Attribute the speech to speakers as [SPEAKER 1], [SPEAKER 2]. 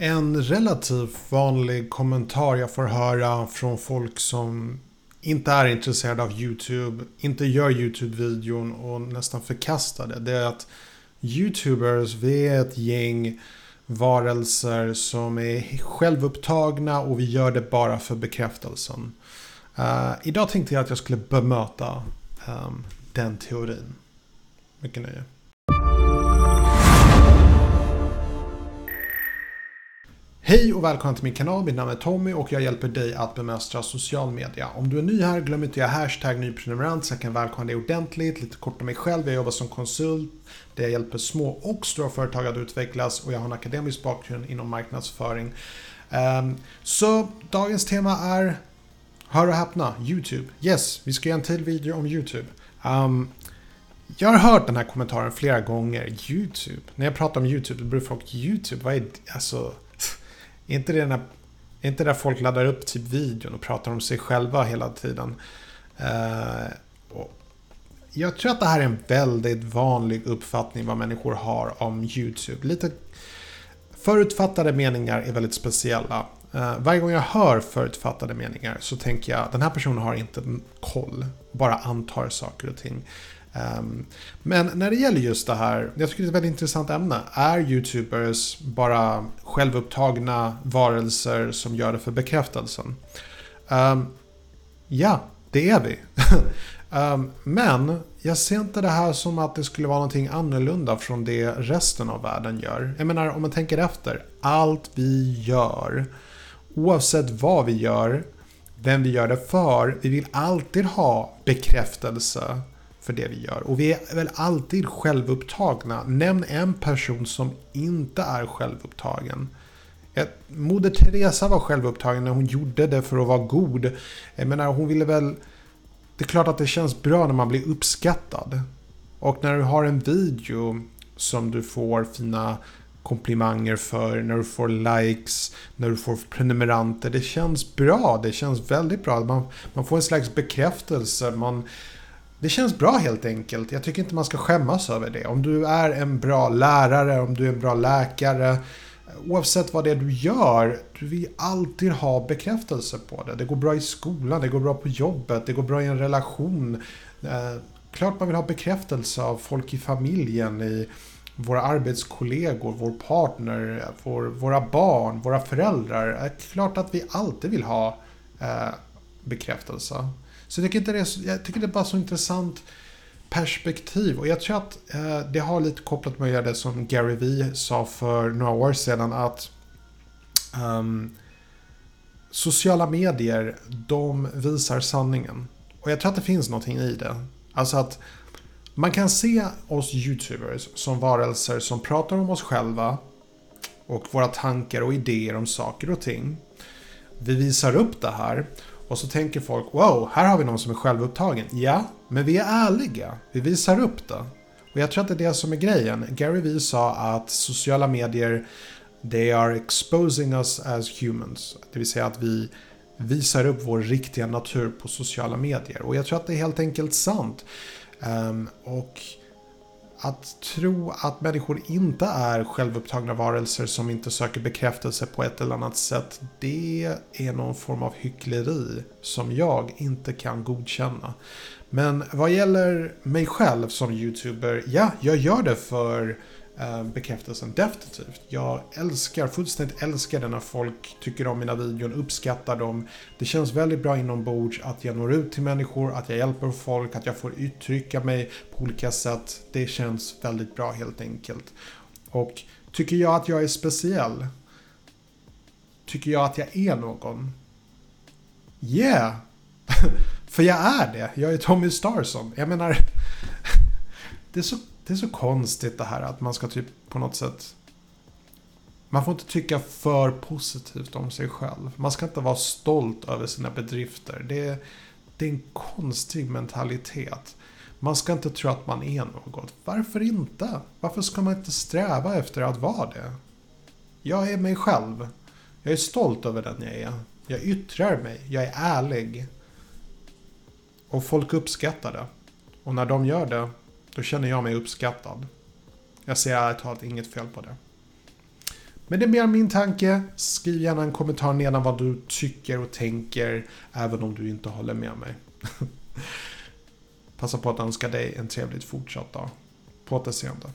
[SPEAKER 1] En relativt vanlig kommentar jag får höra från folk som inte är intresserade av YouTube, inte gör YouTube-videon och nästan förkastar det. Det är att YouTubers, vi är ett gäng varelser som är självupptagna och vi gör det bara för bekräftelsen. Uh, idag tänkte jag att jag skulle bemöta um, den teorin. Mycket nöje. Hej och välkommen till min kanal. Mitt namn är Tommy och jag hjälper dig att bemästra social media. Om du är ny här, glöm inte att göra hashtag nyprenumerant så jag kan välkomna dig ordentligt. Lite kort om mig själv. Jag jobbar som konsult där jag hjälper små och stora företag att utvecklas och jag har en akademisk bakgrund inom marknadsföring. Ehm, så dagens tema är, hör och häpna, YouTube. Yes, vi ska göra en till video om YouTube. Ehm, jag har hört den här kommentaren flera gånger. YouTube. När jag pratar om YouTube, då brukar folk YouTube, vad är det? Alltså, inte det när, inte där folk laddar upp typ videon och pratar om sig själva hela tiden? Uh, jag tror att det här är en väldigt vanlig uppfattning vad människor har om YouTube. Lite förutfattade meningar är väldigt speciella. Uh, varje gång jag hör förutfattade meningar så tänker jag den här personen har inte koll. Bara antar saker och ting. Um, men när det gäller just det här, jag tycker det är ett väldigt intressant ämne. Är YouTubers bara självupptagna varelser som gör det för bekräftelsen? Um, ja, det är vi. um, men jag ser inte det här som att det skulle vara någonting annorlunda från det resten av världen gör. Jag menar, om man tänker efter. Allt vi gör, oavsett vad vi gör, vem vi gör det för, vi vill alltid ha bekräftelse för det vi gör. Och vi är väl alltid självupptagna. Nämn en person som inte är självupptagen. Moder Teresa var självupptagen när hon gjorde det för att vara god. Jag menar, hon ville väl... Det är klart att det känns bra när man blir uppskattad. Och när du har en video som du får fina komplimanger för, när du får likes, när du får prenumeranter. Det känns bra, det känns väldigt bra. Man, man får en slags bekräftelse. Man, det känns bra helt enkelt. Jag tycker inte man ska skämmas över det. Om du är en bra lärare, om du är en bra läkare. Oavsett vad det är du gör, du vill alltid ha bekräftelse på det. Det går bra i skolan, det går bra på jobbet, det går bra i en relation. Eh, klart man vill ha bekräftelse av folk i familjen, i våra arbetskollegor, vår partner, vår, våra barn, våra föräldrar. Eh, klart att vi alltid vill ha eh, bekräftelse. Så jag tycker, det är, jag tycker det är bara så intressant perspektiv. Och jag tror att eh, det har lite kopplat med det som Gary Vee sa för några år sedan att um, sociala medier, de visar sanningen. Och jag tror att det finns någonting i det. Alltså att man kan se oss YouTubers som varelser som pratar om oss själva och våra tankar och idéer om saker och ting. Vi visar upp det här och så tänker folk, wow, här har vi någon som är självupptagen. Ja, men vi är ärliga. Vi visar upp det. Och jag tror att det är det som är grejen. Gary Vee sa att sociala medier, they are exposing us as humans. Det vill säga att vi visar upp vår riktiga natur på sociala medier. Och jag tror att det är helt enkelt sant. Um, och att tro att människor inte är självupptagna varelser som inte söker bekräftelse på ett eller annat sätt. Det är någon form av hyckleri som jag inte kan godkänna. Men vad gäller mig själv som YouTuber, ja, jag gör det för Eh, bekräftelsen. Definitivt. Jag älskar, fullständigt älskar det när folk tycker om mina videor, uppskattar dem. Det känns väldigt bra inombords att jag når ut till människor, att jag hjälper folk, att jag får uttrycka mig på olika sätt. Det känns väldigt bra helt enkelt. Och tycker jag att jag är speciell? Tycker jag att jag är någon? Yeah! För jag är det. Jag är Tommy Starson. Jag menar, det är så det är så konstigt det här att man ska typ på något sätt... Man får inte tycka för positivt om sig själv. Man ska inte vara stolt över sina bedrifter. Det är, det är en konstig mentalitet. Man ska inte tro att man är något. Varför inte? Varför ska man inte sträva efter att vara det? Jag är mig själv. Jag är stolt över den jag är. Jag yttrar mig. Jag är ärlig. Och folk uppskattar det. Och när de gör det då känner jag mig uppskattad. Jag ser ärligt talat inget fel på det. Men det är mer min tanke. Skriv gärna en kommentar nedan vad du tycker och tänker, även om du inte håller med mig. Passa på att önska dig en trevligt fortsatt dag. På återseende.